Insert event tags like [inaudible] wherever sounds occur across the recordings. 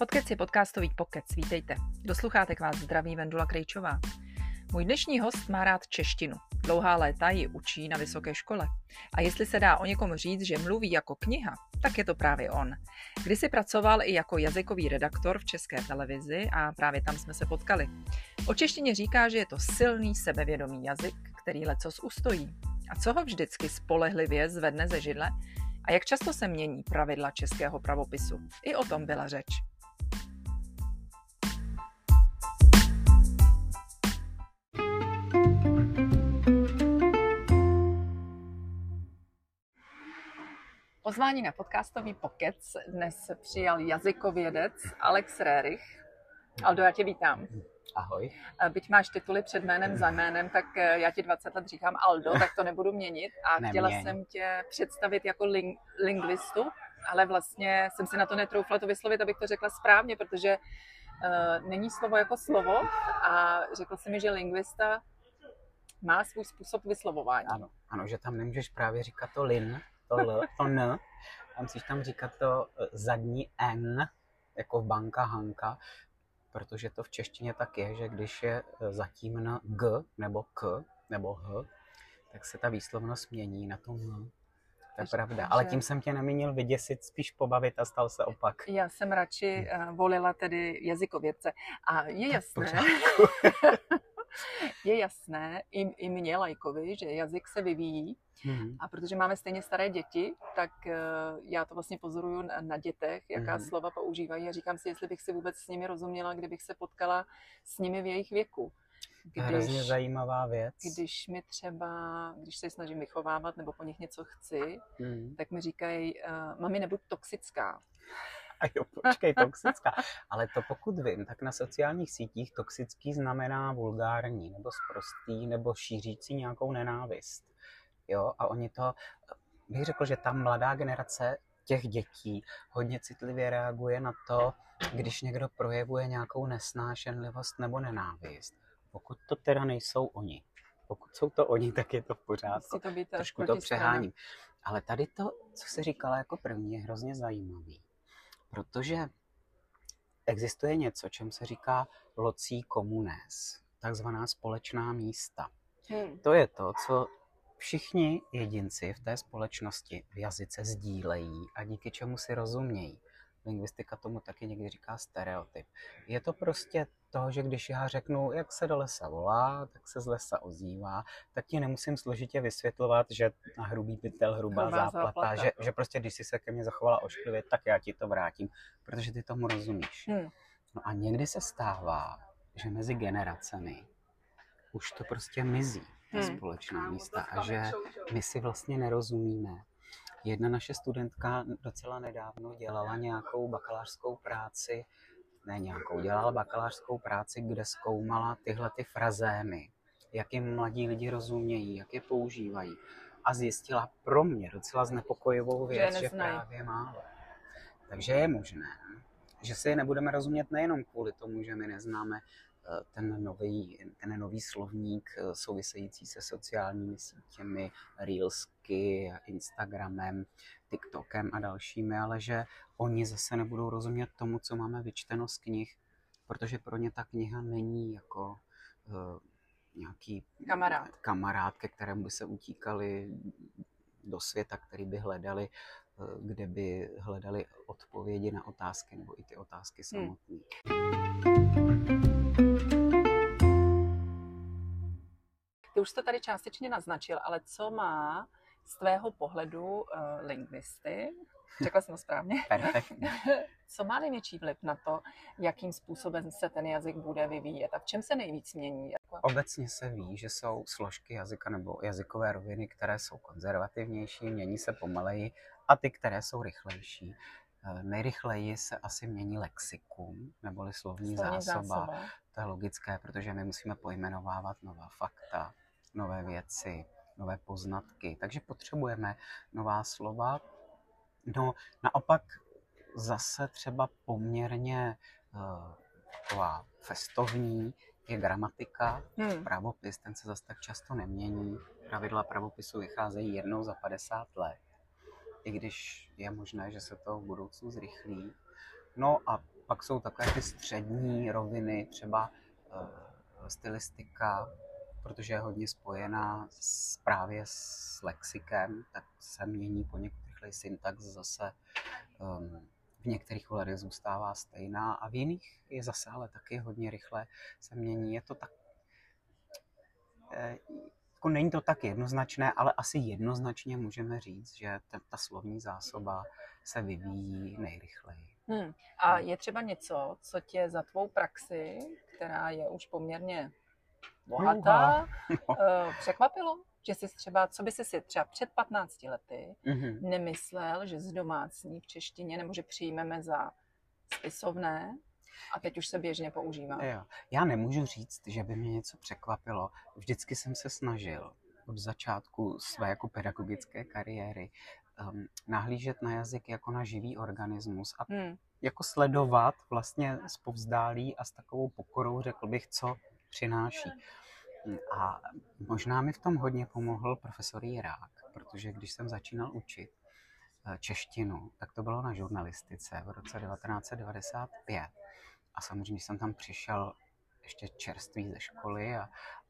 Podcast je podcastový pokec, vítejte. Do sluchátek vás zdraví Vendula Krejčová. Můj dnešní host má rád češtinu. Dlouhá léta ji učí na vysoké škole. A jestli se dá o někom říct, že mluví jako kniha, tak je to právě on. Kdysi pracoval i jako jazykový redaktor v české televizi a právě tam jsme se potkali. O češtině říká, že je to silný sebevědomý jazyk, který lecos ustojí. A co ho vždycky spolehlivě zvedne ze židle? A jak často se mění pravidla českého pravopisu? I o tom byla řeč. Pozvání na podcastový pokec dnes přijal jazykovědec Alex Rerich. Aldo, já tě vítám. Ahoj. Byť máš tituly před jménem za jménem, tak eh, já ti 20 let říkám Aldo, tak to nebudu měnit. A Neměň. chtěla jsem tě představit jako ling- lingvistu, ale vlastně jsem si na to netroufla to vyslovit, abych to řekla správně, protože uh, není slovo jako slovo a řekl si mi, že lingvista má svůj způsob vyslovování. Ano, ano, že tam nemůžeš právě říkat to lin, to l, to n, a musíš tam říkat to eh, zadní n, jako banka, hanka, protože to v češtině tak je, že když je e, zatím na g nebo k nebo h, tak se ta výslovnost mění na tom h. To je pravda. Ale tím jsem tě nemínil vyděsit, spíš pobavit a stal se opak. Já jsem radši uh, volila tedy jazykovědce. A je jasné, [laughs] [laughs] je jasné i, i mně, lajkovi, že jazyk se vyvíjí Mm-hmm. A protože máme stejně staré děti, tak uh, já to vlastně pozoruju na, na dětech, jaká mm-hmm. slova používají a říkám si, jestli bych si vůbec s nimi rozuměla, kdybych se potkala s nimi v jejich věku. Když, Hrozně zajímavá věc. Když mi třeba, když se snažím vychovávat nebo po nich něco chci, mm. tak mi říkají, uh, mami, nebuď toxická. A jo, počkej, toxická. Ale to pokud vím, tak na sociálních sítích toxický znamená vulgární, nebo sprostý, nebo šířící nějakou nenávist jo, a oni to, bych řekl, že ta mladá generace těch dětí hodně citlivě reaguje na to, když někdo projevuje nějakou nesnášenlivost nebo nenávist. Pokud to teda nejsou oni. Pokud jsou to oni, tak je to v pořádku. To být Trošku to přeháním. Ale tady to, co se říkala jako první, je hrozně zajímavý. Protože existuje něco, čem se říká locí komunes, takzvaná společná místa. Hmm. To je to, co Všichni jedinci v té společnosti v jazyce sdílejí a díky čemu si rozumějí. Lingvistika tomu taky někdy říká stereotyp. Je to prostě to, že když já řeknu, jak se do lesa volá, tak se z lesa ozývá, tak ti nemusím složitě vysvětlovat, že na hrubý pytel, hrubá, hrubá záplata, záplata. Že, že prostě když jsi se ke mně zachovala ošklivě, tak já ti to vrátím, protože ty tomu rozumíš. Hmm. No a někdy se stává, že mezi generacemi už to prostě mizí hmm. společná místa a že my si vlastně nerozumíme. Jedna naše studentka docela nedávno dělala nějakou bakalářskou práci, ne nějakou, dělala bakalářskou práci, kde zkoumala tyhle ty frazémy, jak jim mladí lidi rozumějí, jak je používají. A zjistila pro mě docela znepokojivou věc, že, že právě málo. Takže je možné, že si nebudeme rozumět nejenom kvůli tomu, že my neznáme ten nový, ten nový slovník eh, související se sociálními sítěmi, Reelsky, Instagramem, TikTokem a dalšími, ale že oni zase nebudou rozumět tomu, co máme vyčteno z knih, protože pro ně ta kniha není jako uh, nějaký kamarád. kamarád, ke kterému by se utíkali do světa, který by hledali, kde by hledali odpovědi na otázky nebo i ty otázky samotné. Hmm. Ty už jste tady částečně naznačil, ale co má z tvého pohledu uh, lingvisty, řekla jsem to správně, [laughs] [laughs] co má největší vliv na to, jakým způsobem se ten jazyk bude vyvíjet a v čem se nejvíc mění? Jako... Obecně se ví, že jsou složky jazyka nebo jazykové roviny, které jsou konzervativnější, mění se pomaleji a ty, které jsou rychlejší. Eh, nejrychleji se asi mění lexikum, neboli slovní, slovní zásoba. zásoba. To je logické, protože my musíme pojmenovávat nová fakta, nové věci, nové poznatky. Takže potřebujeme nová slova. No, naopak zase třeba poměrně uh, taková festovní je gramatika, hmm. pravopis, ten se zase tak často nemění. Pravidla pravopisu vycházejí jednou za 50 let, i když je možné, že se to v budoucnu zrychlí. No a pak jsou takové ty střední roviny, třeba uh, stylistika, protože je hodně spojená s, právě s lexikem, tak se mění poněkud rychleji syntax zase um, v některých ohledech zůstává stejná a v jiných je zase ale taky hodně rychle se mění. Je to tak, eh, jako není to tak jednoznačné, ale asi jednoznačně můžeme říct, že ta, ta slovní zásoba se vyvíjí nejrychleji. Hmm. A je třeba něco, co tě za tvou praxi, která je už poměrně bohatá, no. překvapilo? Že jsi třeba, co by si třeba před 15 lety mm-hmm. nemyslel, že z domácní v češtině, nebo že přijmeme za spisovné, a teď už se běžně používá. Jo. Já nemůžu říct, že by mě něco překvapilo. Vždycky jsem se snažil od začátku své jako pedagogické kariéry um, nahlížet na jazyk jako na živý organismus a hmm. jako sledovat vlastně s povzdálí a s takovou pokorou, řekl bych, co přináší. A možná mi v tom hodně pomohl profesor Jirák, protože když jsem začínal učit eh, češtinu, tak to bylo na žurnalistice v roce 1995. A samozřejmě jsem tam přišel ještě čerstvý ze školy a,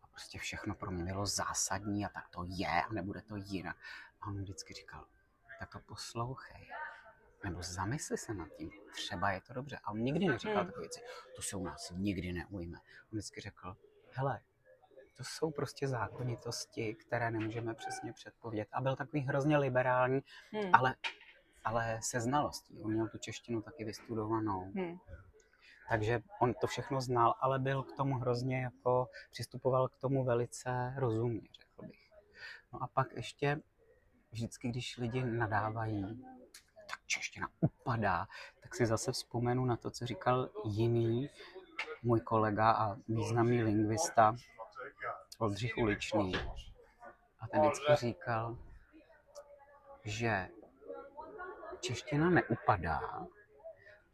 a prostě všechno pro mě bylo zásadní a tak to je a nebude to jinak. A on vždycky říkal, tak to poslouchej. Nebo zamysli se nad tím, třeba je to dobře. A on nikdy neříkal hmm. takové věci, to se u nás nikdy neujme. On vždycky řekl, hele, to jsou prostě zákonitosti, které nemůžeme přesně předpovědět. A byl takový hrozně liberální, hmm. ale, ale se znalostí. On měl tu češtinu taky vystudovanou. Hmm. Takže on to všechno znal, ale byl k tomu hrozně jako, přistupoval k tomu velice rozumně, řekl bych. No a pak ještě vždycky, když lidi nadávají, čeština upadá, tak si zase vzpomenu na to, co říkal jiný můj kolega a významný lingvista Oldřich Uličný. A ten vždycky říkal, že čeština neupadá,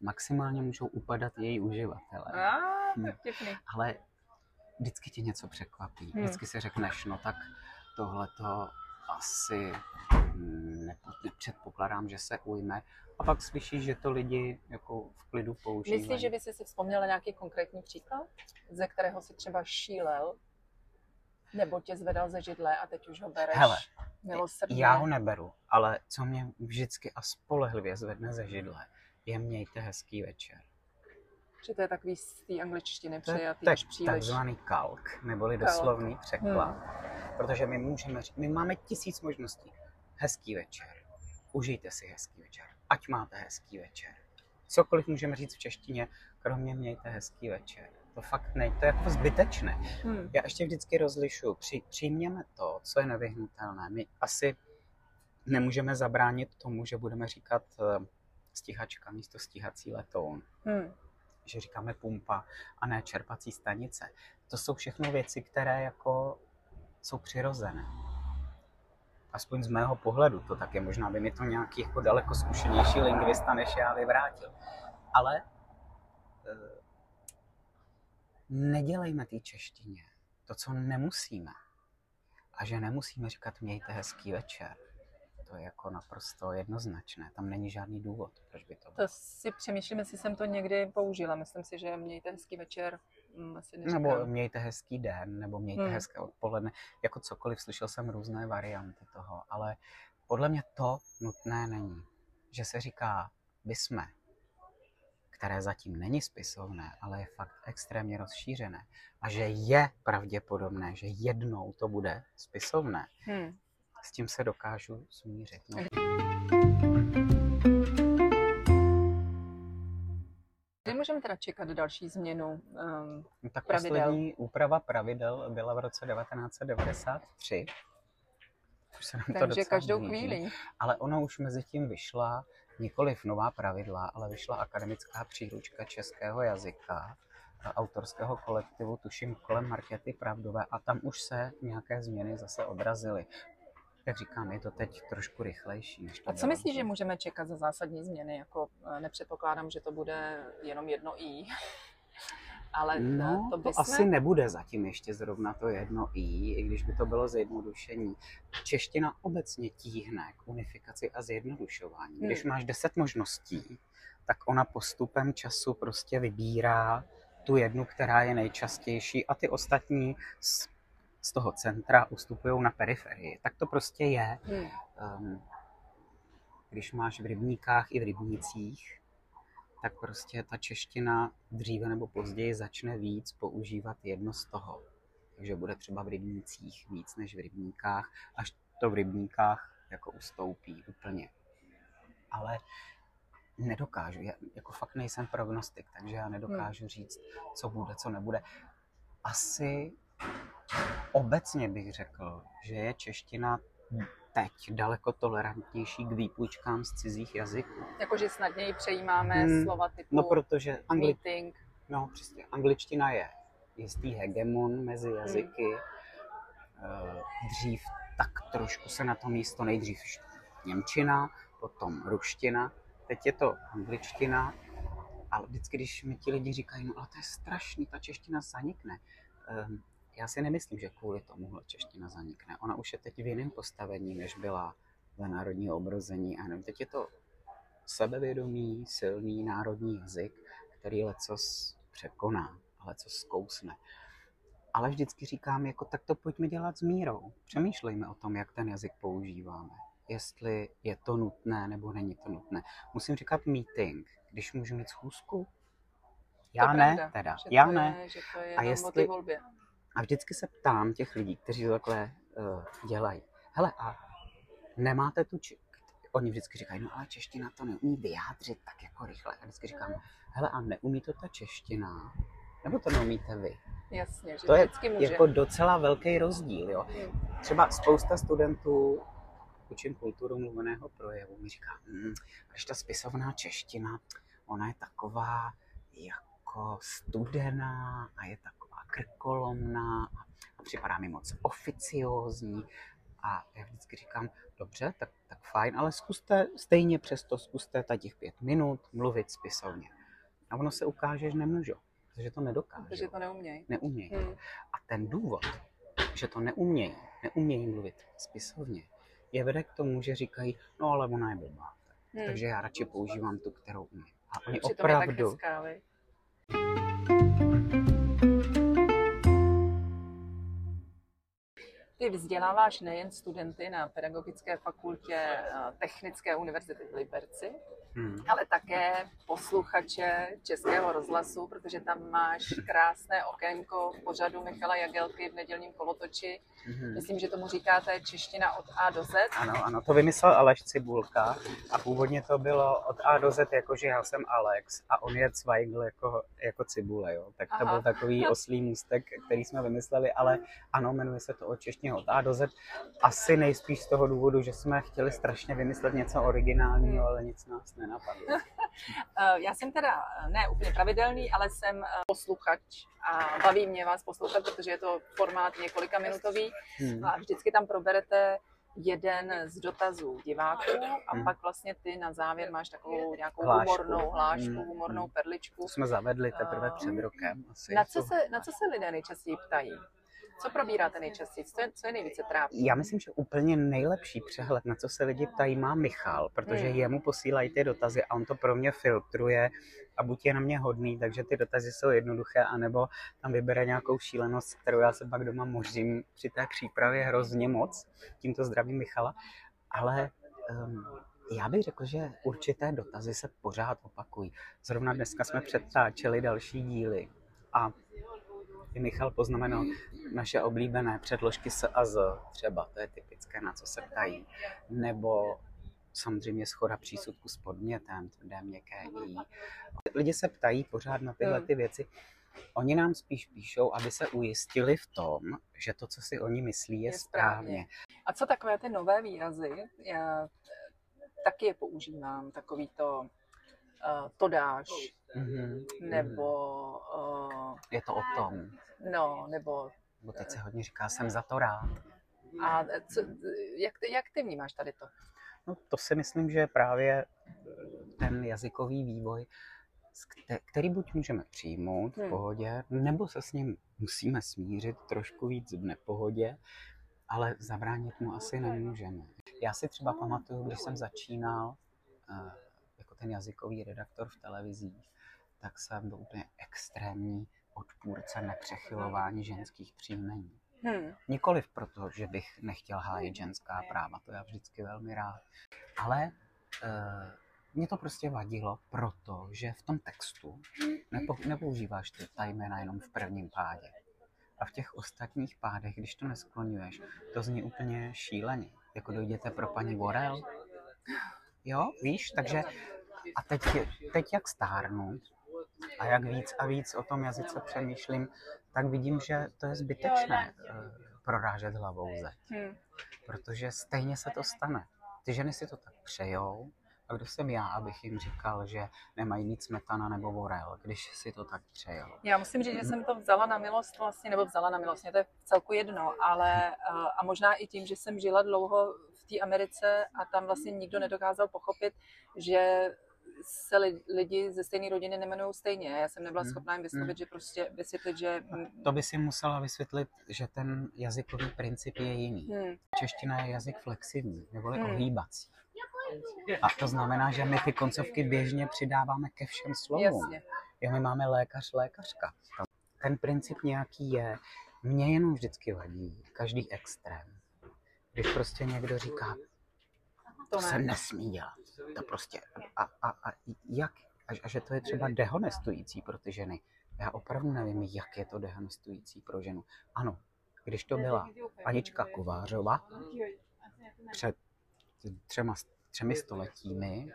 maximálně můžou upadat její uživatelé. Ale vždycky ti něco překvapí. Hmm. Vždycky si řekneš, no tak tohle to asi nepředpokládám, že se ujme. A pak slyšíš, že to lidi jako v klidu používají. Myslíš, že by si vzpomněla nějaký konkrétní příklad, ze kterého si třeba šílel nebo tě zvedal ze židle a teď už ho bereš Hele, milosrdně. já ho neberu, ale co mě vždycky a spolehlivě zvedne ze židle, je mějte hezký večer. Že to je takový z té angličtiny přejatý to je příliš. takzvaný kalk, neboli kalk. doslovný překlad. Hmm. Protože my můžeme říct, my máme tisíc možností. Hezký večer. Užijte si hezký večer. Ať máte hezký večer. Cokoliv můžeme říct v češtině, kromě mějte hezký večer to fakt ne, to je jako zbytečné. Hmm. Já ještě vždycky rozlišu, při, přijměme to, co je nevyhnutelné. My asi nemůžeme zabránit tomu, že budeme říkat uh, stíhačka místo stíhací letoun. Hmm. Že říkáme pumpa a ne čerpací stanice. To jsou všechno věci, které jako jsou přirozené. Aspoň z mého pohledu to tak je. Možná by mi to nějaký jako daleko zkušenější lingvista než já vyvrátil. Ale uh, nedělejme té češtině to, co nemusíme. A že nemusíme říkat mějte hezký večer. To je jako naprosto jednoznačné. Tam není žádný důvod, proč by to bylo. To si přemýšlím, jestli jsem to někdy použila. Myslím si, že mějte hezký večer asi neříkám. Nebo mějte hezký den, nebo mějte hmm. hezké odpoledne. Jako cokoliv, slyšel jsem různé varianty toho, ale podle mě to nutné není. Že se říká, by jsme, které zatím není spisovné, ale je fakt extrémně rozšířené a že je pravděpodobné, že jednou to bude spisovné, hmm. s tím se dokážu smířit. No. Můžeme teda čekat další změnu um, tak pravidel? poslední úprava pravidel byla v roce 1993. Už se nám Takže to každou blíží. chvíli. Ale ona už mezi tím vyšla nikoliv nová pravidla, ale vyšla akademická příručka českého jazyka autorského kolektivu, tuším kolem Markety Pravdové a tam už se nějaké změny zase odrazily. Jak říkám, je to teď trošku rychlejší. Než to a co myslíš, že můžeme čekat za zásadní změny? Jako eh, nepředpokládám, že to bude jenom jedno i. [laughs] ale No, to, to, by to asi nebude zatím ještě zrovna to jedno i, i když by to bylo zjednodušení. Čeština obecně tíhne k unifikaci a zjednodušování. Když Hmm. máš deset možností, tak ona postupem času prostě vybírá tu jednu, která je nejčastější a ty ostatní z, toho centra ustupují na periferii. Tak to prostě je. Hmm. Um, když máš v rybníkách i v rybnících, tak prostě ta čeština dříve nebo později začne víc používat jedno z toho. Takže bude třeba v rybnících víc než v rybníkách, až to v rybníkách jako ustoupí úplně. Ale nedokážu, já jako fakt nejsem prognostik, takže já nedokážu říct, co bude, co nebude. Asi obecně bych řekl, že je čeština teď daleko tolerantnější k výpůjčkám z cizích jazyků. Jakože snadněji přejímáme Hmm, slova typu No protože angli... meeting. no, přesně, angličtina je jistý hegemon mezi jazyky. Eh, Dřív tak trošku se na to místo nejdřív Němčina, potom ruština, teď je to angličtina, ale vždycky, když mi ti lidi říkají, no ale to je strašný, ta čeština zanikne. Já si nemyslím, že kvůli tomuhle čeština zanikne. Ona už je teď v jiném postavení, než byla ve národního obrození. A nevím, teď je to sebevědomý, silný národní jazyk, který lecos překoná, lecos zkousne. Ale vždycky říkám, jako tak to pojďme dělat s mírou. Přemýšlejme o tom, jak ten jazyk používáme. Jestli je to nutné, nebo není to nutné. Musím říkat meeting, když můžu mít schůzku. Já To ne, pravda, teda. Že Já to ne. Je, je A jestli- volbě. A vždycky se ptám těch lidí, kteří to takhle uh, dělají. Hele, a nemáte tu či... Oni vždycky říkají, no ale čeština to neumí vyjádřit tak jako rychle. A vždycky říkám, hele, a neumí to ta čeština? Nebo to neumíte vy? Jasně, že To je může. jako docela velký rozdíl, jo. Hmm. Třeba spousta studentů učím kulturu mluveného projevu, mi říká, hm, když ta spisovná čeština, ona je taková jako studená a je taková krkolomná a, připadá mi moc oficiózní. A já vždycky říkám, dobře, tak, tak fajn, ale zkuste stejně přesto, zkuste ta těch pět minut mluvit spisovně. A ono se ukáže, že nemůžu, protože to nedokážu. Protože to neumějí. Neumějí. Hmm. A ten důvod, že to neumějí, neumějí mluvit spisovně, je vede k tomu, že říkají, no ale ona je blbá. Hmm. Takže já radši používám tu, kterou umím. A oni Přitom je tak opravdu, hezká, Ty vzděláváš nejen studenty na Pedagogické fakultě eh, Technické univerzity v Liberci, hm, ale také posluchače Českého rozhlasu, protože tam máš krásné okénko v pořadu Michala Jagelky v nedělním kolotoči. mhm. Myslím, že tomu říkáte čeština od A do Z. Ano, ano, to vymyslel Aleš Cibulka a původně to bylo od A do Z, jakože já jsem Alex a on je Zweigl jako, jako cibule, jo. Tak to Aha. byl takový oslý můstek, který jsme vymysleli, ale ano, jmenuje se to od češtině od A do Z. Asi nejspíš z toho důvodu, že jsme chtěli strašně vymyslet něco originálního, ale nic nás nenapadlo. [laughs] Eh, Já jsem teda eh, ne úplně pravidelný, ale jsem eh, posluchač a baví mě vás poslouchat, protože je to formát několika minutový Hmm. a vždycky tam proberete jeden z dotazů diváků a Hmm. pak vlastně ty na závěr máš takovou nějakou Hlášku. humornou hlášku, Hmm, humornou hmm. perličku. To jsme zavedli teprve před rokem. Asi. Na co, se, na co se lidé nejčastěji ptají? Co probíráte nejčastěji? Co je, co je nejvíce trápí? Já myslím, že úplně nejlepší přehled, na co se lidi ptají, má Michal, protože Hmm. jemu posílají ty dotazy a on to pro mě filtruje a buď je na mě hodný, takže ty dotazy jsou jednoduché, anebo tam vybere nějakou šílenost, kterou já se pak doma mořím při té přípravě hrozně moc. Tímto zdravím Michala. Ale um, já bych řekl, že určité dotazy se pořád opakují. Zrovna dneska jsme předtáčeli další díly a i Michal poznamenal naše oblíbené předložky S a Z, třeba, to je typické, na co se ptají. Nebo samozřejmě schoda přísudku s podmětem, tvrdé, měkké i. Lidi se ptají pořád na tyhle ty věci. Oni nám spíš píšou, aby se ujistili v tom, že to, co si oni myslí, je, Je správně. správně. A co takové ty nové výrazy? Já eh, taky je používám, takový to uh, to dáš, Mhm, nebo uh, Je to o tom. no, nebo Bo teď se hodně říká, jsem za to rád. a co, jak, ty, jak ty vnímáš tady to? No, to si myslím, že právě ten jazykový vývoj který buď můžeme přijmout v Hmm. pohodě, nebo se s ním musíme smířit trošku víc v nepohodě, ale zabránit mu asi nemůžeme. Já si třeba pamatuju, když jsem začínal eh, jako ten jazykový redaktor v televizích, tak jsem byl úplně extrémní odpůrce nepřechylování ženských příjmení. Hmm. Nikoliv proto, že bych nechtěl hájit ženská práva, to já vždycky velmi rád. Ale uh, mě to prostě vadilo, protože v tom textu nepo, nepoužíváš ty, ta jména jenom v prvním pádě. A v těch ostatních pádech, když to neskloňuješ, to zní úplně šíleně. Jako dojděte pro paní Vorel. Jo, víš, takže a teď, teď jak stárnu a jak víc a víc o tom jazyce přemýšlím, tak vidím, že to je zbytečné eh, prorážet hlavou zeď. Hmm. Protože stejně se to stane. Ty ženy si to tak přejou, a kdo jsem já, abych jim říkal, že nemají nic smetana nebo vorel, když si to tak přejou. Já musím říct, že jsem to vzala na milost vlastně, nebo vzala na milost, mě to je v celku jedno, ale eh, a možná i tím, že jsem žila dlouho v té Americe a tam vlastně nikdo nedokázal pochopit, že se li- lidi ze stejné rodiny nemenují stejně. Já jsem nebyla Hmm. schopná jim vyslovit, že prostě vysvětlit, že... To by si musela vysvětlit, že ten jazykový princip je jiný. Hmm. Čeština je jazyk flexivní, neboli Hmm. ohýbací. A to znamená, že my ty koncovky běžně přidáváme ke všem slovům. Jasně. Jo, my máme lékař, lékařka. Ten princip nějaký je, mě jenom vždycky vadí každý extrém. Když prostě někdo říká, To to se ne. nesmí dělat. To prostě, a, a, a jak? A, a že to je třeba dehonestující pro ty ženy. Já opravdu nevím, jak je to dehonestující pro ženu. Ano, když to byla Anička Kovářova před třema, třemi stoletími,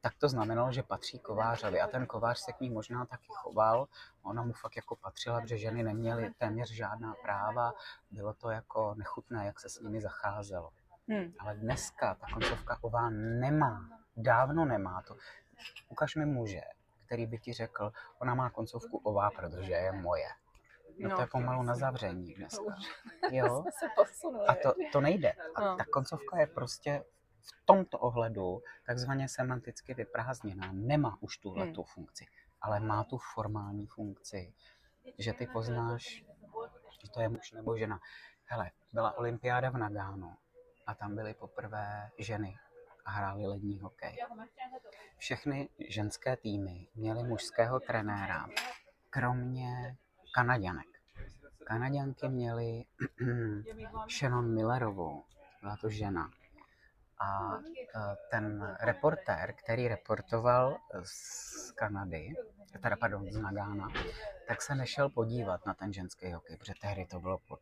tak to znamenalo, že patří kovářovi. A ten kovář se k ní možná taky choval. Ona mu fakt jako patřila, protože ženy neměly téměř žádná práva. Bylo to jako nechutné, jak se s nimi zacházelo. Hmm. Ale dneska ta koncovka ová nemá. Dávno nemá to. Ukaž mi muže, který by ti řekl, ona má koncovku ová, protože je moje. No, No. to je pomalu na zavření dneska. Jo? [laughs] A to, to nejde. A No. ta koncovka je prostě v tomto ohledu takzvaně semanticky vyprázdněná. Nemá už tuhle Hmm. tu funkci, ale má tu formální funkci, že ty poznáš, že to je muž nebo žena. Hele, byla olympiáda v Nagánu a tam byly poprvé ženy a hráli lední hokej. Všechny ženské týmy měly mužského trenéra, kromě Kanaďanek. Kanaďanky měly [clears throat] Shannon Millerovou, byla to žena. A eh, ten reportér, který reportoval z Kanady, teda pardon, z Nagána, tak se nešel podívat na ten ženský hokej, protože tehdy to bylo pod,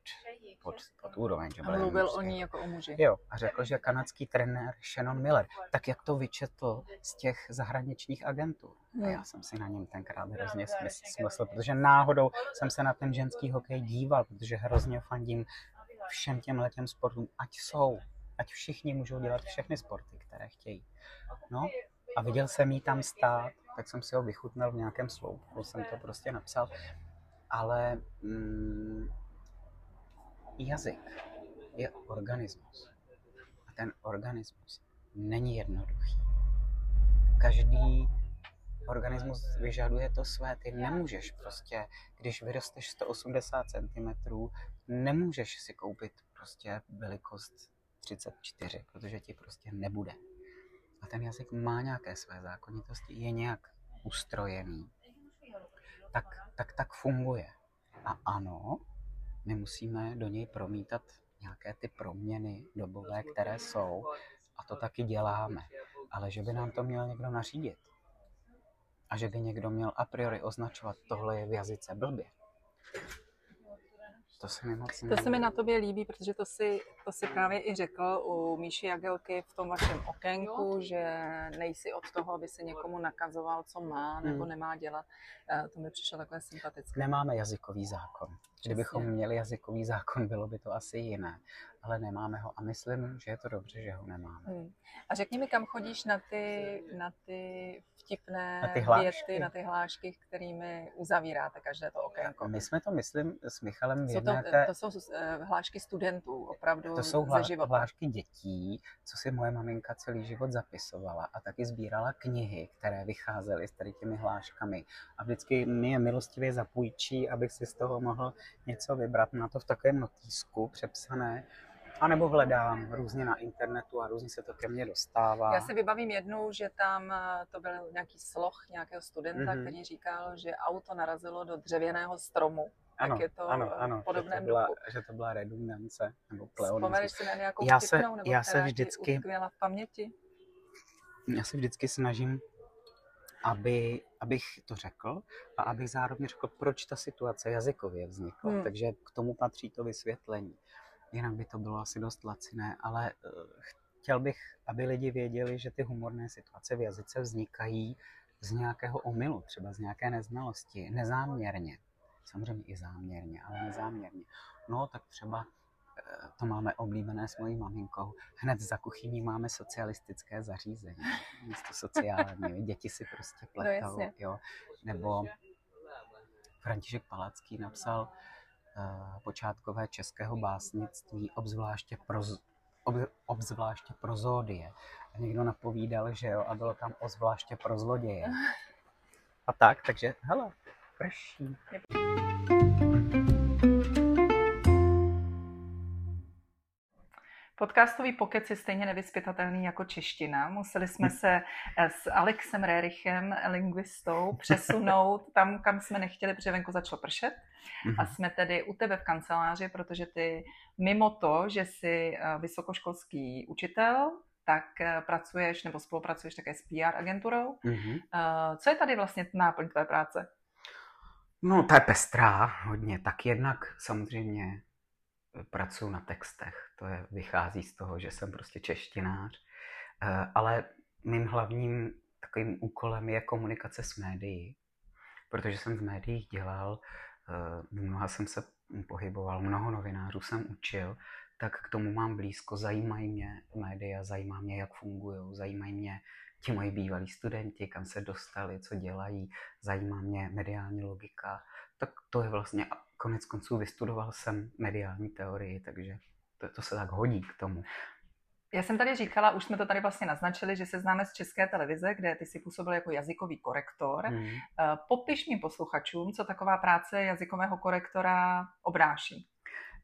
pod, pod úroveň. Že A byl mluvil o ní jako o muži. Jo, a řekl, že kanadský trenér Shannon Miller, tak jak to vyčetl z těch zahraničních agentů. A Hmm. já jsem si na něm tenkrát hrozně smysl, smysl, protože náhodou jsem se na ten ženský hokej díval, protože hrozně fandím všem těm letěm sportům, ať jsou, ať všichni můžou dělat všechny sporty, které chtějí. No a viděl jsem jí tam stát, tak jsem si ho vychutnal v nějakém sloupku, jsem to prostě napsal, ale mm, jazyk je organismus. A ten organismus není jednoduchý. Každý organismus vyžaduje to své. Ty nemůžeš prostě, když vyrosteš 180 cm, nemůžeš si koupit prostě velikost 34, protože ti prostě nebude. A ten jazyk má nějaké své zákonitosti, je nějak ustrojený. Tak, tak, tak funguje. A ano, my musíme do něj promítat nějaké ty proměny dobové, které jsou. A to taky děláme. Ale že by nám to měl někdo nařídit. A že by někdo měl a priori označovat, tohle je v jazyce blbě. To se mi moc To se mi na tobě líbí, protože to si, to si právě i řekl u Míši Jagelky v tom vašem okénku, že nejsi od toho, aby se někomu nakazoval, co má nebo Hmm. nemá dělat. Eh, To mi přišlo takové sympatické. Nemáme jazykový zákon. Kdybychom měli jazykový zákon, bylo by to asi jiné, ale nemáme ho a myslím, že je to dobře, že ho nemáme. Hmm. A řekni mi, kam chodíš na ty, na ty vtipné na ty hlášky. věty, na ty hlášky, kterými uzavíráte každé to okénko? My jsme to, myslím, s Michalem jsou to, nějaké... to jsou eh, hlášky studentů, opravdu To jsou hla, ze života. hlášky dětí, co si moje maminka celý život zapisovala a taky sbírala knihy, které vycházely s tady těmi hláškami. A vždycky mi je milostivě zapůjčí, abych si z toho mohl něco vybrat. Na to v takovém notýsku přepsané a nebo hledám různě na internetu a různě se to ke mně dostává. Já si vybavím jednu, že tam eh, to byl nějaký sloh nějakého studenta, mm-hmm. který říkal, že auto narazilo do dřevěného stromu. Ano, tak je to ano, ano, podobné že to, byla, že to byla redundance nebo pleonasmus. Vzpomeneš si na nějakou já se, nebo já se vždycky, v paměti? Já se vždycky snažím, aby, abych to řekl a abych zároveň řekl, proč ta situace jazykově vznikla. Hmm. Takže k tomu patří to vysvětlení jinak by to bylo asi dost laciné, ale eh, chtěl bych, aby lidi věděli, že ty humorné situace v jazyce vznikají z nějakého omylu, třeba z nějaké neznalosti, nezáměrně. Samozřejmě i záměrně, ale nezáměrně. No, tak třeba to máme oblíbené s mojí maminkou. Hned za kuchyní máme socialistické zařízení, místo sociální. [laughs] Děti si prostě no, pletou, no, jo. Nebo František Palacký napsal Eh, počátkové českého básnictví, obzvláště pro, ob, obzvláště prozódie. A někdo napovídal, že jo, a bylo tam obzvláště pro zloděje. [laughs] A tak, takže hele, prší. Podcastový pokec je stejně nevyspytatelný jako čeština. Museli jsme se eh, s Alexem Rerichem, lingvistou, přesunout [laughs] tam, kam jsme nechtěli, protože venku začalo pršet. A mhm. jsme tedy u tebe v kanceláři, protože ty mimo to, že jsi eh, vysokoškolský učitel, tak eh, pracuješ nebo spolupracuješ také s PR agenturou. Mm-hmm. Co je tady vlastně náplň tvé práce? No, to je pestrá hodně. Tak jednak samozřejmě pracuji na textech. To je, vychází z toho, že jsem prostě češtinář. Eh, ale mým hlavním takovým úkolem je komunikace s médií. Protože jsem v médiích dělal, eh, mnoha jsem se pohyboval, mnoho novinářů jsem učil, tak k tomu mám blízko. Zajímají mě média, zajímá mě, jak fungují, zajímají mě ti moji bývalí studenti, kam se dostali, co dělají, zajímá mě mediální logika. Tak to je vlastně konec konců vystudoval jsem mediální teorii, takže to, to se tak hodí k tomu. Já jsem tady říkala, už jsme to tady vlastně naznačili, že se známe z České televize, kde ty si působil jako jazykový korektor. Hmm. Popiš mi posluchačům, co taková práce jazykového korektora obnáší.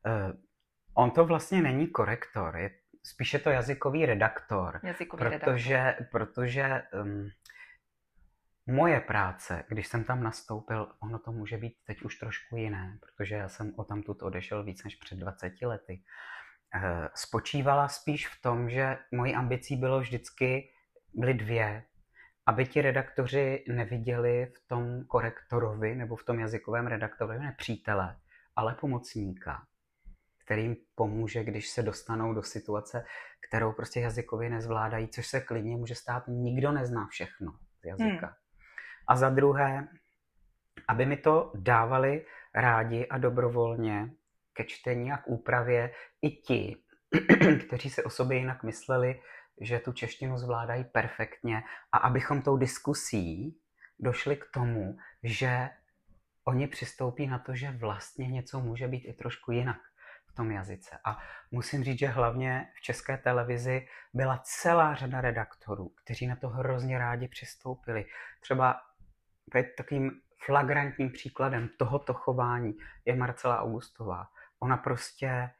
Uh, on to vlastně není korektor, je spíše to jazykový redaktor. Jazykový protože, redaktor. Protože um, moje práce, když jsem tam nastoupil, ono to může být teď už trošku jiné, protože já jsem o tamtud odešel víc než před 20 lety. Eh, spočívala spíš v tom, že mojí ambicí bylo vždycky, byly dvě, aby ti redaktoři neviděli v tom korektorovi nebo v tom jazykovém redaktorovi nepřítele, ale pomocníka, který jim pomůže, když se dostanou do situace, kterou prostě jazykově nezvládají, což se klidně může stát. Nikdo nezná všechno z jazyka. Hmm. A za druhé, aby mi to dávali rádi a dobrovolně ke čtení a k úpravě i ti, [clears throat] kteří si o sobě jinak mysleli, že tu češtinu zvládají perfektně a abychom tou diskusí došli k tomu, že oni přistoupí na to, že vlastně něco může být i trošku jinak v tom jazyce. A musím říct, že hlavně v české televizi byla celá řada redaktorů, kteří na to hrozně rádi přistoupili. Třeba takovým flagrantním příkladem tohoto chování je Marcela Augustová. Ona prostě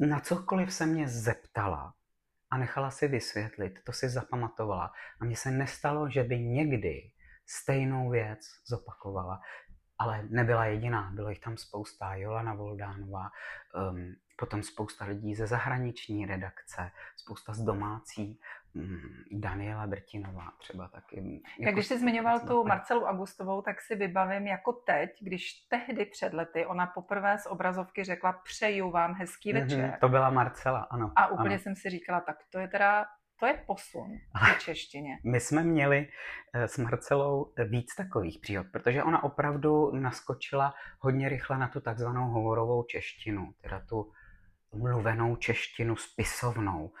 na cokoliv se mě zeptala a nechala si vysvětlit, to si zapamatovala. A mně se nestalo, že by někdy stejnou věc zopakovala. Ale nebyla jediná, bylo jich tam spousta. Jolana Voldánová, um, potom spousta lidí ze zahraniční redakce, spousta z domácí, mm, Daniela Drtinová třeba taky. Jako tak když jsi zmiňoval tu Marcelu Augustovou, tak si vybavím jako teď, když tehdy před lety ona poprvé z obrazovky řekla přeju vám hezký mhm, večer. Mm-hmm, to byla Marcela, ano. A úplně ano. jsem si říkala, tak to je teda to je posun v češtině. My jsme měli eh, s Marcelou víc takových příhod, protože ona opravdu naskočila hodně rychle na tu takzvanou hovorovou češtinu, teda tu mluvenou češtinu spisovnou,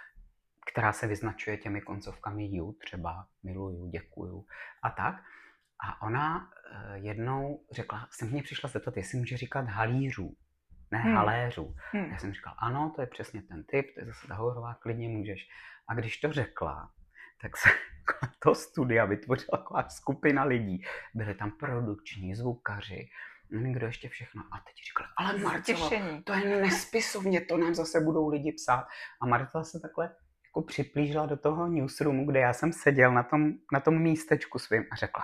která se vyznačuje těmi koncovkami ju, třeba miluju, děkuju a tak. A ona eh, jednou řekla, jsem mě přišla zeptat, jestli může říkat halířů, ne hmm. haléřů. Hmm. Já jsem říkal, ano, to je přesně ten typ, to je zase ta hovorová, klidně můžeš. A když to řekla, tak se [laughs] to studia vytvořila taková skupina lidí. Byli tam produkční, zvukaři, nevím, kdo ještě všechno. A teď říkala, ale Marcelo, to je nespisovně, to nám zase budou lidi psát. A Marta se takhle jako připlížila do toho newsroomu, kde já jsem seděl na tom, na tom místečku svým a řekla,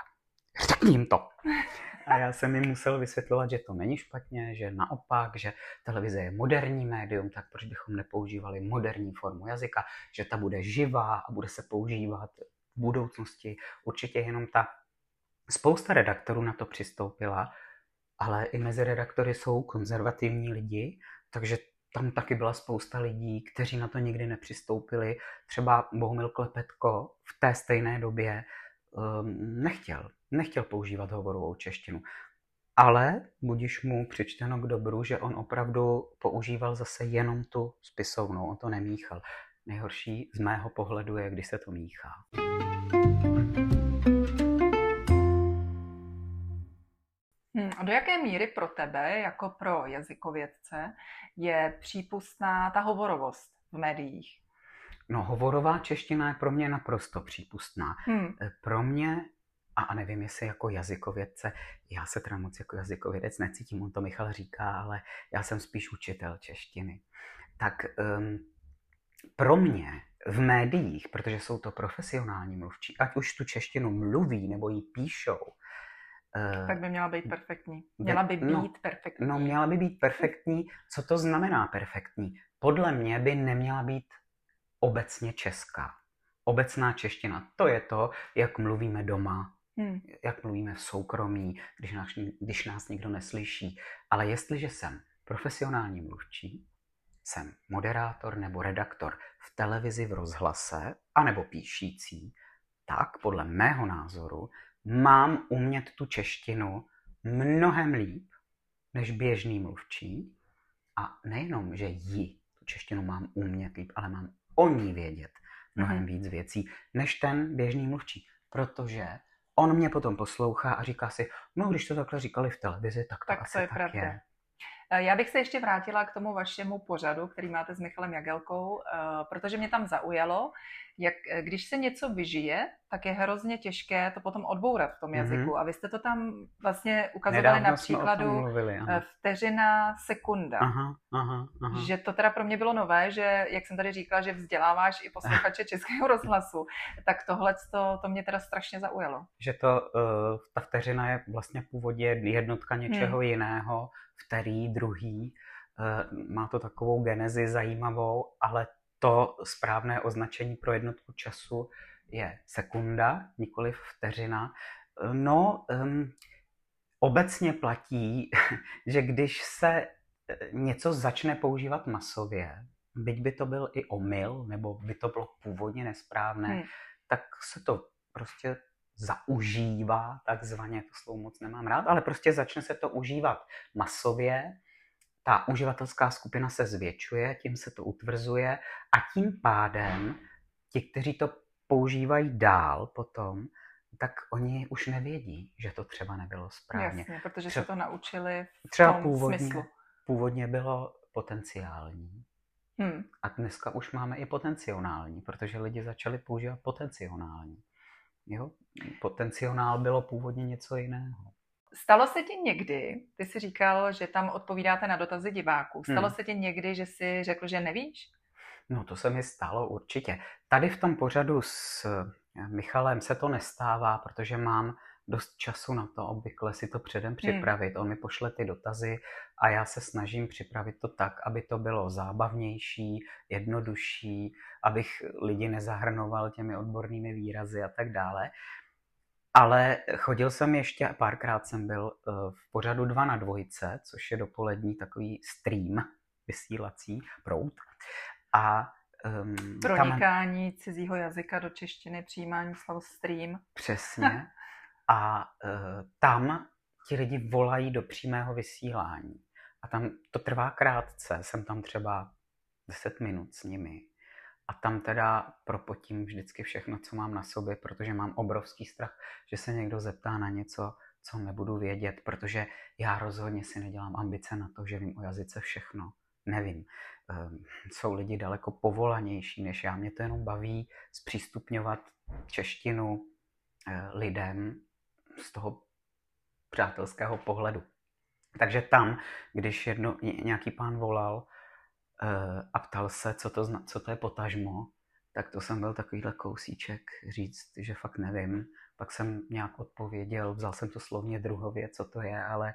řekni jim to. [laughs] A já jsem jim musel vysvětlovat, že to není špatně, že naopak, že televize je moderní médium, tak proč bychom nepoužívali moderní formu jazyka, že ta bude živá a bude se používat v budoucnosti. Určitě jenom ta spousta redaktorů na to přistoupila, ale i mezi redaktory jsou konzervativní lidi, takže tam taky byla spousta lidí, kteří na to nikdy nepřistoupili. Třeba Bohumil Klepetko v té stejné době nechtěl, nechtěl používat hovorovou češtinu. Ale budíš mu přičteno k dobru, že on opravdu používal zase jenom tu spisovnou, on to nemíchal. Nejhorší z mého pohledu je, když se to míchá. Hmm, a do jaké míry pro tebe, jako pro jazykovědce, je přípustná ta hovorovost v médiích? No, hovorová čeština je pro mě naprosto přípustná. Hmm. Eh, pro mě, a nevím, jestli jako jazykovědce, já se teda moc jako jazykovědec necítím, on to Michal říká, ale já jsem spíš učitel češtiny. Tak um, pro mě v médiích, protože jsou to profesionální mluvčí, ať už tu češtinu mluví nebo ji píšou, eh, tak by měla být perfektní. Měla by no, být no, perfektní. No, měla by být perfektní. Co to znamená perfektní? Podle mě by neměla být obecně česká. Obecná čeština, to je to, jak mluvíme doma, hmm. jak mluvíme v soukromí, když nás, když nás někdo neslyší. Ale jestliže jsem profesionální mluvčí, jsem moderátor nebo redaktor v televizi, v rozhlase, anebo píšící, tak podle mého názoru mám umět tu češtinu mnohem líp než běžný mluvčí. A nejenom, že ji, tu češtinu mám umět líp, ale mám o ní vědět mnohem mm-hmm. víc věcí, než ten běžný mluvčí. Protože on mě potom poslouchá a říká si, no když to takhle říkali v televizi, tak to tak asi to je tak pravda. je. Eh, já bych se ještě vrátila k tomu vašemu pořadu, který máte s Michalem Jagelkou, eh, protože mě tam zaujalo, jak eh, když se něco vyžije, tak je hrozně těžké to potom odbourat v tom mhm. jazyku. Mm-hmm. A vy jste to tam vlastně ukazovali Nedávno na příkladu mluvili, vteřina, sekunda. Aha, aha, aha. Že to teda pro mě bylo nové, že, jak jsem tady říkala, že vzděláváš i posluchače [laughs] Českého rozhlasu, tak tohle to, to mě teda strašně zaujalo. Že to, uh, ta vteřina je vlastně původně jednotka něčeho hmm. jiného, vterý, druhý. Uh, má to takovou genezi zajímavou, ale to správné označení pro jednotku času je sekunda, nikoli vteřina. No, um, obecně platí, [laughs] že když se e, něco začne používat masově, byť by to byl i omyl, nebo by to bylo původně nesprávné, hmm. tak se to prostě zaužívá, takzvaně, to slovo moc nemám rád, ale prostě začne se to užívat masově ta uživatelská skupina se zvětšuje, tím se to utvrzuje a tím pádem ti, kteří to používají dál potom, tak oni už nevědí, že to třeba nebylo správně. Jasně, protože třeba, se to naučili v třeba tom původně, smyslu. Původně bylo potenciální. Hmm. A dneska už máme i potenciální, protože lidi začali používat potenciální. Jo? Potenciál bylo původně něco jiného. Stalo se ti někdy, ty jsi říkal, že tam odpovídáte na dotazy diváků, stalo hmm. se ti někdy, že jsi řekl, že nevíš? No to se mi stalo určitě. Tady v tom pořadu s eh, Michalem se to nestává, protože mám dost času na to obvykle si to předem hmm. připravit. Hmm. On mi pošle ty dotazy a já se snažím připravit to tak, aby to bylo zábavnější, jednodušší, abych lidi nezahrnoval těmi odbornými výrazy a tak dále. Ale chodil jsem ještě, párkrát jsem byl eh, v pořadu 2 na dvojce, což je dopolední takový stream vysílací prout. A Um, Pronikání tam... cizího jazyka do češtiny, přijímání slov stream. Přesně. [laughs] A uh, tam ti lidi volají do přímého vysílání. A tam to trvá krátce, jsem tam třeba 10 minut s nimi. A tam teda propotím vždycky všechno, co mám na sobě, protože mám obrovský strach, že se někdo zeptá na něco, co nebudu vědět, protože já rozhodně si nedělám ambice na to, že vím o jazyce všechno. Nevím. Ehm, jsou lidi daleko povolanější než já. Mě to jenom baví zpřístupňovat češtinu eh, lidem z toho přátelského pohledu. Takže tam, když jedno, nějaký pán volal a ptal se, co to, zna, co to je potažmo, tak to jsem byl takovýhle kousíček říct, že fakt nevím. Pak jsem nějak odpověděl, vzal jsem to slovně druhově, co to je, ale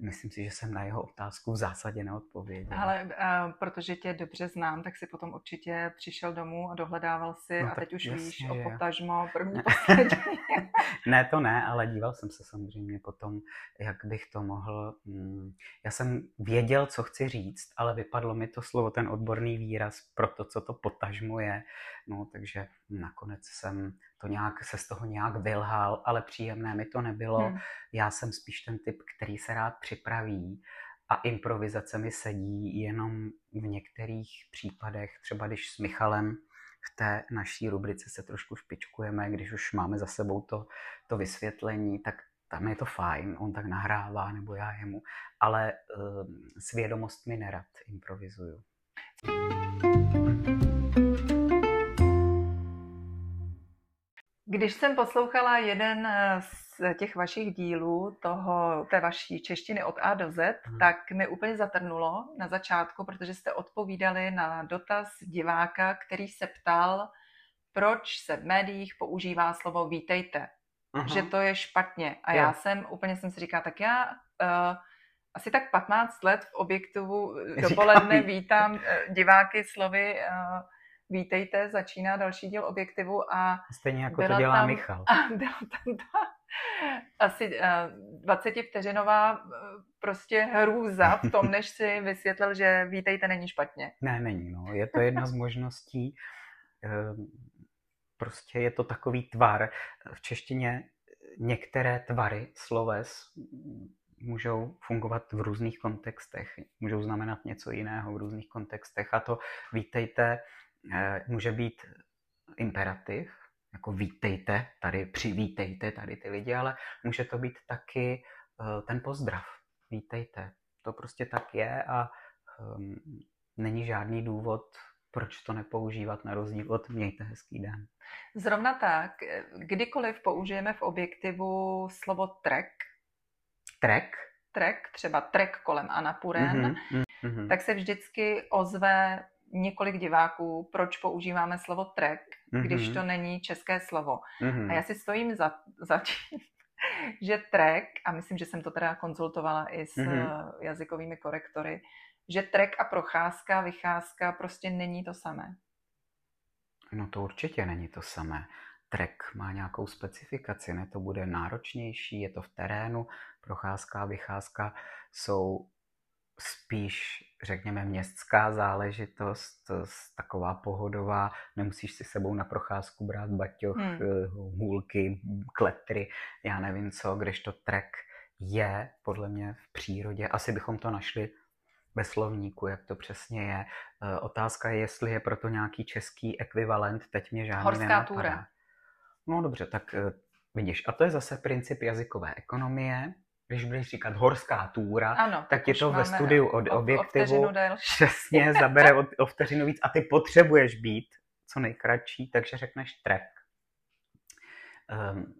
myslím si, že jsem na jeho otázku v zásadě neodpověděl. Ale uh, protože tě dobře znám, tak si potom určitě přišel domů a dohledával si no, a teď už jasně, víš o potažmo první poslední. [laughs] ne, to ne, ale díval jsem se samozřejmě potom, jak bych to mohl... Mm, já jsem věděl, co chci říct, ale vypadlo mi to slovo, ten odborný výraz pro to, co to potažmo je. No, takže nakonec jsem to nějak, se z toho nějak vylhal, ale příjemné mi to nebylo. Hmm. Já jsem spíš ten typ, který se rád připraví a improvizace mi sedí jenom v některých případech, třeba když s Michalem v té naší rubrice se trošku špičkujeme, když už máme za sebou to, to vysvětlení, tak tam je to fajn, on tak nahrává, nebo já jemu, ale uh, s mi nerad improvizuju. Když jsem poslouchala jeden eh, z těch vašich dílů, toho, té vaší češtiny od A do Z, hmm. tak mi úplně zatrnulo na začátku, protože jste odpovídali na dotaz diváka, který se ptal, proč se v médiích používá slovo vítejte. Aha. Že to je špatně. A jo. já jsem, úplně jsem si říkala, tak já uh, asi tak 15 let v objektivu [laughs] dopoledne vítám uh, diváky slovy uh, vítejte, začíná další díl objektivu a... Stejně jako to dělá tam, Michal. [laughs] A byla tam ta asi uh, eh, 20 vteřinová uh, prostě hrůza v tom, [laughs] než si vysvětlil, že vítejte není špatně. Ne, není, no. Je to jedna z možností. Uh, prostě je to takový tvar. V češtině některé tvary sloves můžou fungovat v různých kontextech, můžou znamenat něco jiného v různých kontextech. A to vítejte Eh, může být imperativ, jako vítejte tady, přivítejte tady ty lidi, ale může to být taky eh, ten pozdrav. Vítejte. To prostě tak je a um, není žádný důvod, proč to nepoužívat na rozdíl od mějte hezký den. Zrovna tak, kdykoliv použijeme v objektivu slovo trek, trek, trek, třeba trek kolem Anapuren, mm-hmm, mm-hmm. tak se vždycky ozve několik diváků, proč používáme slovo trek, mm-hmm. když to není české slovo. Mm-hmm. A já si stojím za, [laughs] za tím, že trek, a myslím, že jsem to teda konzultovala i s mm-hmm. jazykovými korektory, že trek a procházka, vycházka prostě není to samé. No to určitě není to samé. Trek má nějakou specifikaci, ne? To bude náročnější, je to v terénu, procházka a vycházka jsou spíš, řekněme, městská záležitost, taková pohodová, nemusíš si sebou na procházku brát baťoch, hmm. Eh, hůlky, kletry, já nevím co, když to trek je podle mě v přírodě. Asi bychom to našli ve slovníku, jak to přesně je. Eh, otázka je, jestli je proto nějaký český ekvivalent, teď mě žádný Horská nenapadá. túra. No dobře, tak eh, vidíš, a to je zase princip jazykové ekonomie, když budeš říkat horská túra, ano, tak je to ve studiu od objektivu. O [laughs] přesně, zabere o, o vteřinu víc a ty potřebuješ být co nejkratší, takže řekneš trek. Um,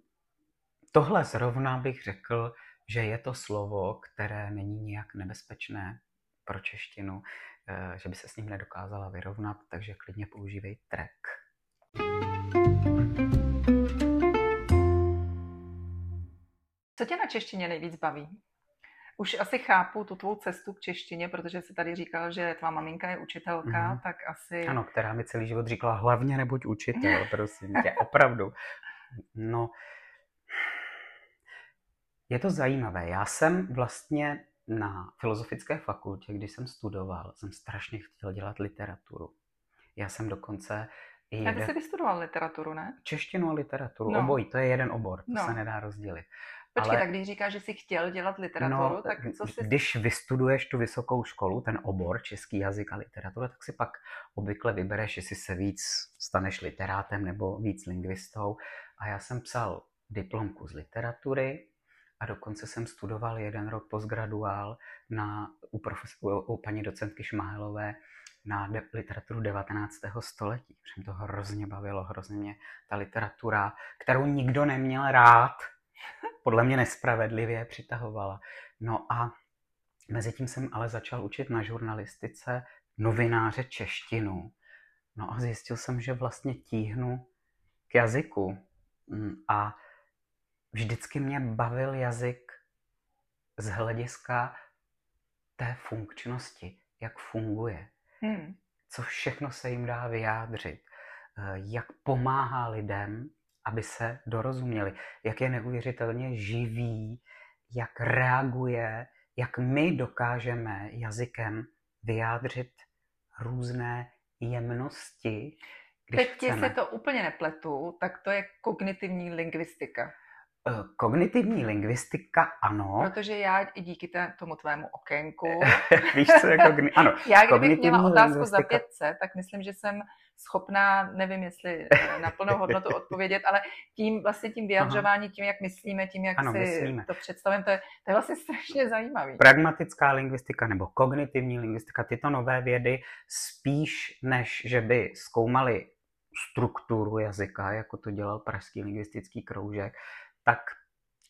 tohle zrovna bych řekl, že je to slovo, které není nijak nebezpečné pro češtinu, uh, že by se s ním nedokázala vyrovnat, takže klidně používej trek. Co tě na češtině nejvíc baví? Už asi chápu tu tvou cestu k češtině, protože jsi tady říkal, že tvá maminka je učitelka, mm. tak asi... Ano, která mi celý život říkala, hlavně nebuď učitel, [laughs] prosím tě, opravdu. No, je to zajímavé. Já jsem vlastně na filozofické fakultě, když jsem studoval, jsem strašně chtěl dělat literaturu. Já jsem dokonce i jeden... Já jsi vystudoval literaturu, ne? Češtinu a literaturu, no. obojí, to je jeden obor, to no. se nedá rozdělit. Počkej, ale... tak když říkáš, že jsi chtěl dělat literaturu, no, tak co jsi... Když vystuduješ tu vysokou školu, ten obor, český jazyk a literatura, tak si pak obvykle vybereš, jestli se víc staneš literátem nebo víc lingvistou. A já jsem psal diplomku z literatury a dokonce jsem studoval jeden rok postgraduál na, u, profes, u, u paní docentky Šmáhelové na de, literaturu 19. století. Protože mě to hrozně bavilo, hrozně mě ta literatura, kterou nikdo neměl rád, podle mě nespravedlivě přitahovala. No a mezi tím jsem ale začal učit na žurnalistice novináře češtinu. No a zjistil jsem, že vlastně tíhnu k jazyku. Mm, a vždycky mě bavil jazyk z hlediska té funkčnosti, jak funguje. Hmm. Co všechno se jim dá vyjádřit. Eh, jak pomáhá lidem aby se dorozuměli, jak je neuvěřitelně živý, jak reaguje, jak my dokážeme jazykem vyjádřit různé jemnosti. Když Teď chceme. se to úplně nepletu, tak to je kognitivní lingvistika. Eh, kognitivní lingvistika, ano. Protože já i díky tomu tvému okénku... [laughs] Víš, co je kogni... ano, [laughs] Já kdybych měla otázku lingvistika... za 500, tak myslím, že jsem schopná, nevím, jestli eh, na plnou hodnotu [laughs] odpovědět, ale tím vlastně tím vyjadřování, tím, jak myslíme, tím, jak ano, si myslíme. to představím, to je, to je vlastně strašně zajímavý. Pragmatická lingvistika nebo kognitivní lingvistika, tyto nové vědy spíš než, že by zkoumali strukturu jazyka, jako to dělal Pražský lingvistický kroužek, tak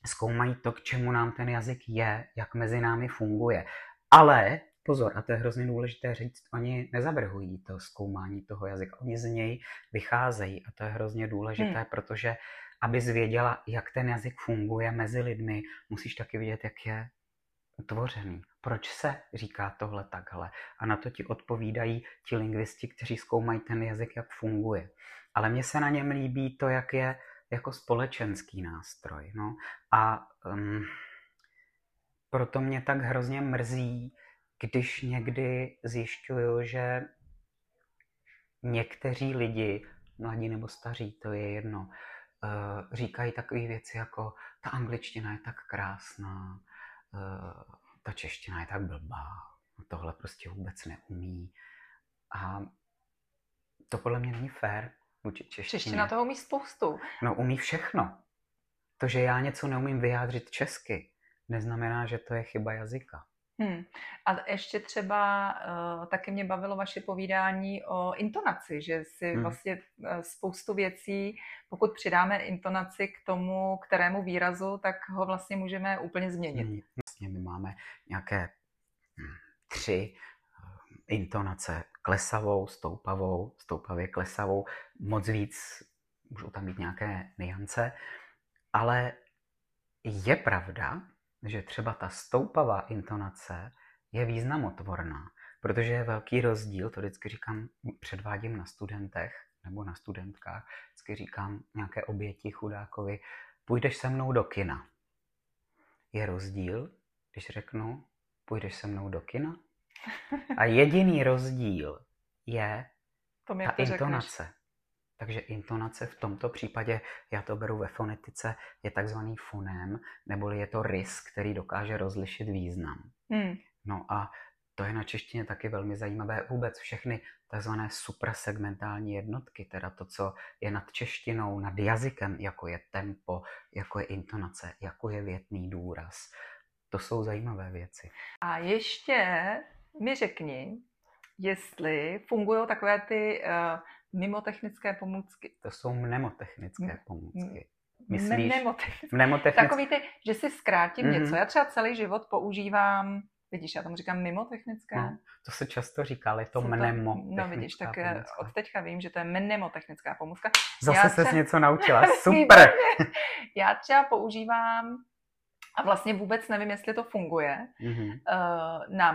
zkoumají to, k čemu nám ten jazyk je, jak mezi námi funguje. Ale pozor, a to je hrozně důležité říct, oni nezavrhují to zkoumání toho jazyka, oni z něj vycházejí a to je hrozně důležité, hmm. protože aby zvěděla, jak ten jazyk funguje mezi lidmi, musíš taky vidět, jak je utvořený. Proč se říká tohle takhle? A na to ti odpovídají ti lingvisti, kteří zkoumají ten jazyk, jak funguje. Ale mně se na něm líbí to, jak je jako společenský nástroj. No. A um, proto mě tak hrozně mrzí, když někdy zjišťuju, že někteří lidi, mladí nebo staří, to je jedno, uh, říkají takové věci jako ta angličtina je tak krásná, uh, ta čeština je tak blbá, tohle prostě vůbec neumí. A to podle mě není fér vůči češtině. Čeština toho umí spoustu. No umí všechno. To, že já něco neumím vyjádřit česky, neznamená, že to je chyba jazyka. Hmm. A ještě třeba uh, taky mě bavilo vaše povídání o intonaci, že si hmm. vlastně uh, spoustu věcí, pokud přidáme intonaci k tomu, kterému výrazu, tak ho vlastně můžeme úplně změnit. Hmm. Vlastně my máme nějaké hm, tři intonace klesavou, stoupavou, stoupavě klesavou, moc víc, můžou tam být nějaké niance, ale je pravda, že třeba ta stoupavá intonace je významotvorná, protože je velký rozdíl, to vždycky říkám, předvádím na studentech nebo na studentkách, vždycky říkám nějaké oběti chudákovi, půjdeš se mnou do kina. Je rozdíl, když řeknu, půjdeš se mnou do kina? A jediný rozdíl je Tom, ta intonace. Řekneš. Takže intonace v tomto případě, já to beru ve fonetice, je takzvaný foném, neboli je to rys, který dokáže rozlišit význam. Hmm. No a to je na češtině taky velmi zajímavé. Vůbec všechny takzvané suprasegmentální jednotky, teda to, co je nad češtinou, nad jazykem, jako je tempo, jako je intonace, jako je větný důraz. To jsou zajímavé věci. A ještě mi řekni, jestli fungují takové ty uh, mimotechnické pomůcky. To jsou mnemotechnické pomůcky. Myslíš? Mnemotechnické. Mnemotechnické. Takový ty, že si zkrátím mm-hmm. něco. Já třeba celý život používám Vidíš, já tomu říkám mimotechnické. No, to se často říká, ale je to mnemotechnická No vidíš, tak eh, pomůcka. od teďka vím, že to je mnemotechnická pomůcka. Zase se něco naučila, [laughs] super! já třeba používám a vlastně vůbec nevím, jestli to funguje. Mm-hmm. Uh, na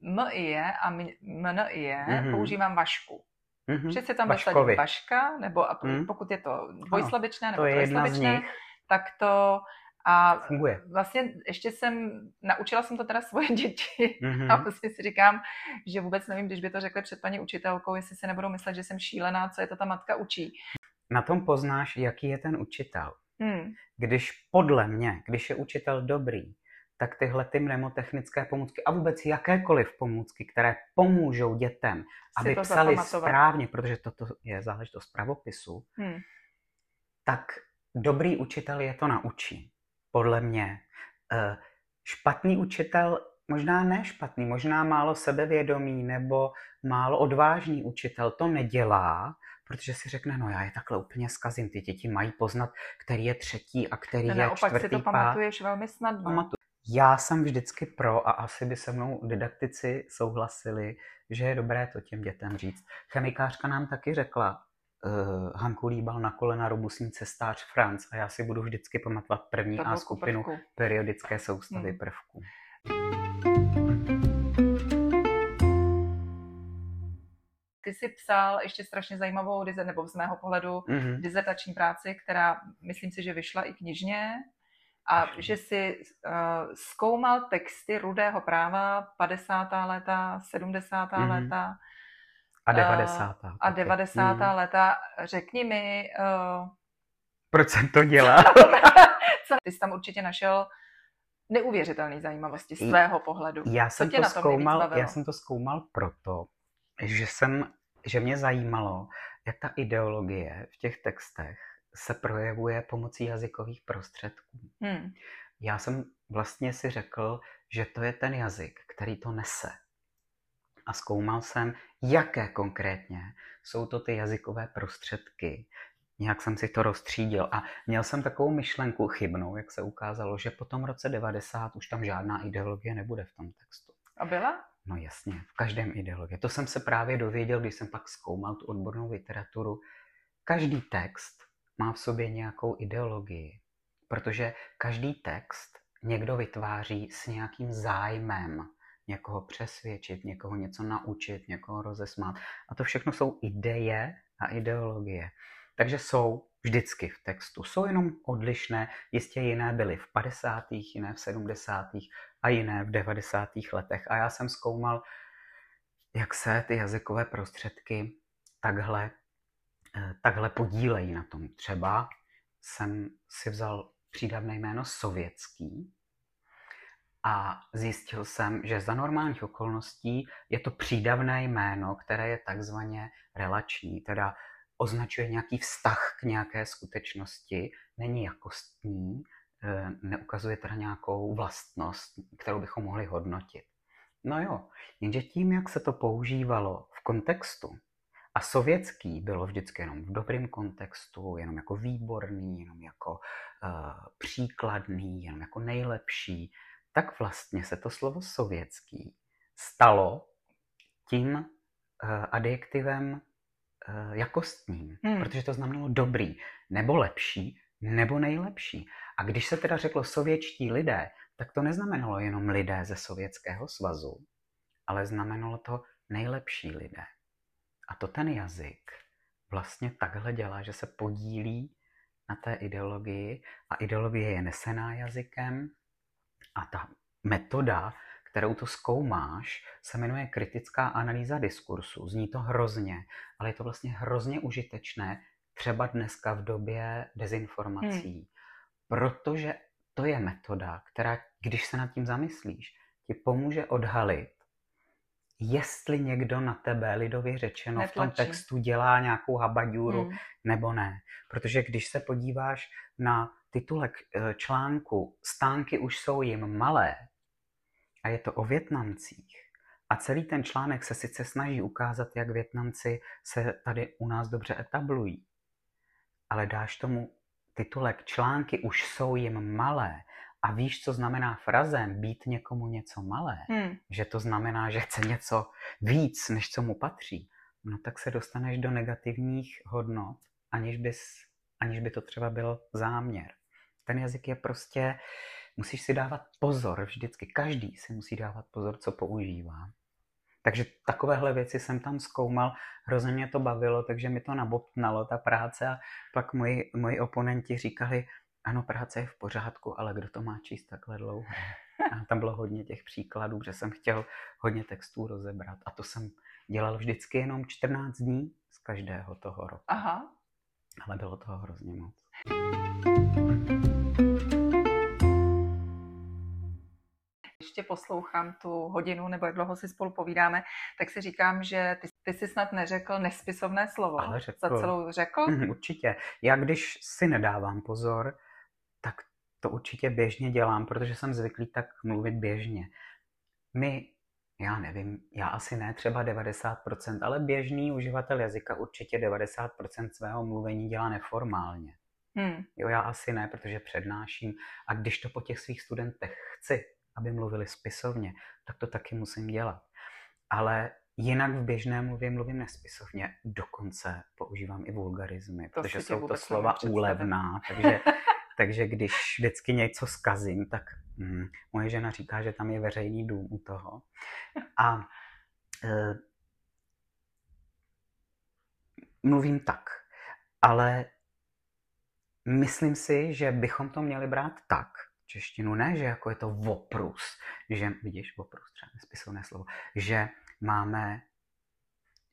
MIE a MNIE mm-hmm. používám vašku. Mm-hmm. Tam dosadím vaška, nebo a mm. pokud je to dvojslabičné nebo trojslabičné, tak to A Funguje. vlastně ještě jsem, naučila jsem to teda svoje [laughs] děti Mm-hmm. a vlastně si říkám, že vůbec nevím, když by to řekli před paní učitelkou, jestli si nebudou myslet, že jsem šílená, co je to ta matka učí. Na tom poznáš, jaký je ten učitel. Hmm. Když podle mě, když je učitel dobrý, tak tyhle ty mnemotechnické pomůcky a vůbec jakékoliv pomůcky, které pomůžou dětem, aby to psali správně, protože toto je záležitost pravopisu, Hmm. tak dobrý učitel je to naučí. Podle mě. Eh, Špatný učitel, možná ne špatný, možná málo sebevědomý nebo málo odvážný učitel to nedělá, protože si řekne, no já je takhle úplně zkazím, ty děti mají poznat, který je třetí a který Ne, je naopak si čtvrtý, to pátý. pamatuješ velmi snadno. Pamatuju. Já jsem vždycky pro a asi by se mnou didaktici souhlasili, že je dobré to těm dětem říct. Chemikářka nám taky řekla, uh, Hanku líbal na kolena robustní cestář Franc a já si budu vždycky pamatovat první A skupinu prvků. periodické soustavy Hmm. prvků. Ty jsi psal ještě strašně zajímavou, nebo z mého pohledu, Mhm. dizertační práci, která myslím si, že vyšla i knižně a že si uh, zkoumal texty rudého práva 50. léta, 70. Mhm. léta A Eh, 90. a taky. 90. Mhm. léta. Řekni mi, uh, Proč jsem to dělal? [laughs] co ty jsi tam určitě našel neuvěřitelné zajímavosti z tvého pohledu. Já jsem to zkoumal, já jsem to zkoumal proto, že jsem, že mě zajímalo, jak ta ideologie v těch textech se projevuje pomocí jazykových prostředků. Hmm. Já jsem vlastně si řekl, že to je ten jazyk, který to nese. A zkoumal jsem, jaké konkrétně jsou to ty jazykové prostředky. Nějak jsem si to rozstřídil a měl jsem takovou myšlenku chybnou, jak se ukázalo, že po tom roce 90 už tam žádná ideologie nebude v tom textu. A byla? No jasně, v každém ideologie. To jsem se právě dověděl, když jsem pak zkoumal tu odbornou literaturu. Každý text má v sobě nějakou ideologii, protože každý text někdo vytváří s nějakým zájmem někoho přesvědčit, někoho něco naučit, někoho rozesmát. A to všechno jsou ideje a ideologie. Takže jsou vždycky v textu. Jsou jenom odlišné, jistě jiné byly v 50., jiné v 70. a jiné v 90. letech. A já jsem zkoumal, jak se ty jazykové prostředky takhle, eh, takhle podílejí na tom. Třeba jsem si vzal přídavné jméno sovětský a zjistil jsem, že za normálních okolností je to přídavné jméno, které je takzvaně relační, teda označuje nějaký vztah k nějaké skutečnosti, není jakostní, eh, neukazuje teda nějakou vlastnost, kterou bychom mohli hodnotit. No jo, jenže tím, jak se to používalo v kontextu, a sovětský bylo vždycky jenom v dobrém kontextu, jenom jako výborný, jenom jako uh, příkladný, jenom jako nejlepší, tak vlastně se to slovo sovětský stalo tím uh, adjektivem jakostním, Hmm. hmm. protože to znamenalo dobrý, nebo lepší, nebo nejlepší. A když se teda řeklo sovětští lidé, tak to neznamenalo jenom lidé ze Sovětského svazu, ale znamenalo to nejlepší lidé. A to ten jazyk vlastně takhle dělá, že se podílí na té ideologii a ideologie je nesená jazykem a ta metoda, kterou to zkoumáš, se jmenuje kritická analýza diskursu. Zní to hrozně, ale je to vlastně hrozně užitečné, třeba dneska v době dezinformací, hmm. protože to je metoda, která, když se nad tím zamyslíš, ti pomůže odhalit, jestli někdo na tebe, lidově řečeno, Netlačí. v tom textu dělá nějakou habaďůru hmm. nebo ne. Protože když se podíváš na titulek eh, článku Stánky už jsou jim malé a je to o Větnamcích a celý ten článek se sice snaží ukázat, jak Větnamci se tady u nás dobře etablují, ale dáš tomu titulek Články už jsou jim malé. A víš, co znamená frazem být někomu něco malé, Hmm. že to znamená, že chce něco víc, než co mu patří, no tak se dostaneš do negativních hodnot, aniž, bys, aniž by to třeba byl záměr. Ten jazyk je prostě, musíš si dávat pozor vždycky, každý si musí dávat pozor, co používá. Takže takovéhle věci jsem tam zkoumal, hrozně mě to bavilo, takže mi to nabobtnalo, ta práce a pak moji, moji oponenti říkali, ano, práce je v pořádku, ale kdo to má číst takhle dlouho? A tam bylo hodně těch příkladů, že jsem chtěl hodně textů rozebrat. A to jsem dělal vždycky jenom 14 dní z každého toho roku. Aha. Ale bylo toho hrozně moc. Ještě poslouchám tu hodinu, nebo jak dlouho si spolu povídáme, tak si říkám, že ty, ty jsi snad neřekl nespisovné slovo. Ale řekl. Za celou řekl? Mhm, určitě. Já když si nedávám pozor, tak to určitě běžně dělám, protože jsem zvyklý tak mluvit běžně. My, já nevím, já asi ne třeba 90%, ale běžný uživatel jazyka určitě 90% svého mluvení dělá neformálně. Hmm. Jo, já asi ne, protože přednáším a když to po těch svých studentech chci, aby mluvili spisovně, tak to taky musím dělat. Ale jinak v běžné mluvě mluvím nespisovně, dokonce používám i vulgarizmy, To protože jsou to slova úlevná, takže, [laughs] takže když vždycky něco zkazím, tak hm, moje žena říká, že tam je veřejný dům u toho. A e, mluvím tak, ale myslím si, že bychom to měli brát tak, češtinu, ne, že jako je to voprus, že, vidíš, voprus, třeba nespisovné slovo, že máme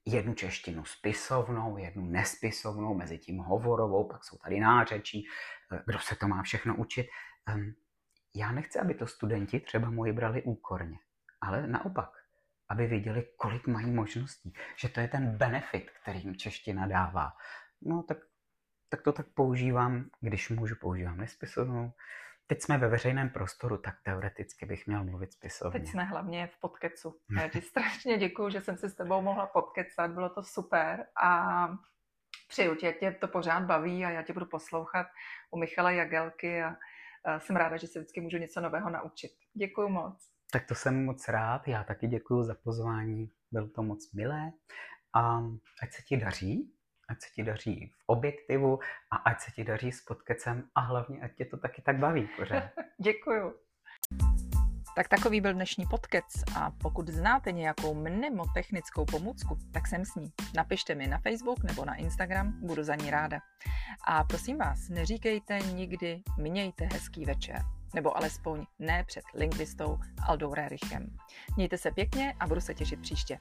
jednu češtinu spisovnou, jednu nespisovnou, mezi tím hovorovou, pak jsou tady nářečí, eh, kdo se to má všechno učit. Ehm, Já nechci, aby to studenti třeba moji brali úkorně, ale naopak, aby věděli, kolik mají možností, že to je ten benefit, který jim čeština dává. No tak, tak to tak používám, když můžu, používám nespisovnou. Teď jsme ve veřejném prostoru, tak teoreticky bych měl mluvit spisovně. Teď jsme hlavně v podkecu. Já ti strašně děkuju, že jsem si s tebou mohla podkecat, bylo to super a přeju ti, tě to pořád baví a já tě budu poslouchat u Michala Jagelky a jsem ráda, že se vždycky můžu něco nového naučit. Děkuju moc. Tak to jsem moc rád, já taky děkuji za pozvání, bylo to moc milé a ať se ti daří, ať se ti daří v objektivu a ať se ti daří s podcastem a hlavně ať tě to taky tak baví pořád. [laughs] Děkuju. Tak takový byl dnešní podkec a pokud znáte nějakou mnemotechnickou pomůcku, tak sem s ní. Napište mi na Facebook nebo na Instagram, budu za ní ráda. A prosím vás, neříkejte nikdy mějte hezký večer, nebo alespoň ne před lingvistou Aldou Rerichem. Mějte se pěkně a budu se těšit příště.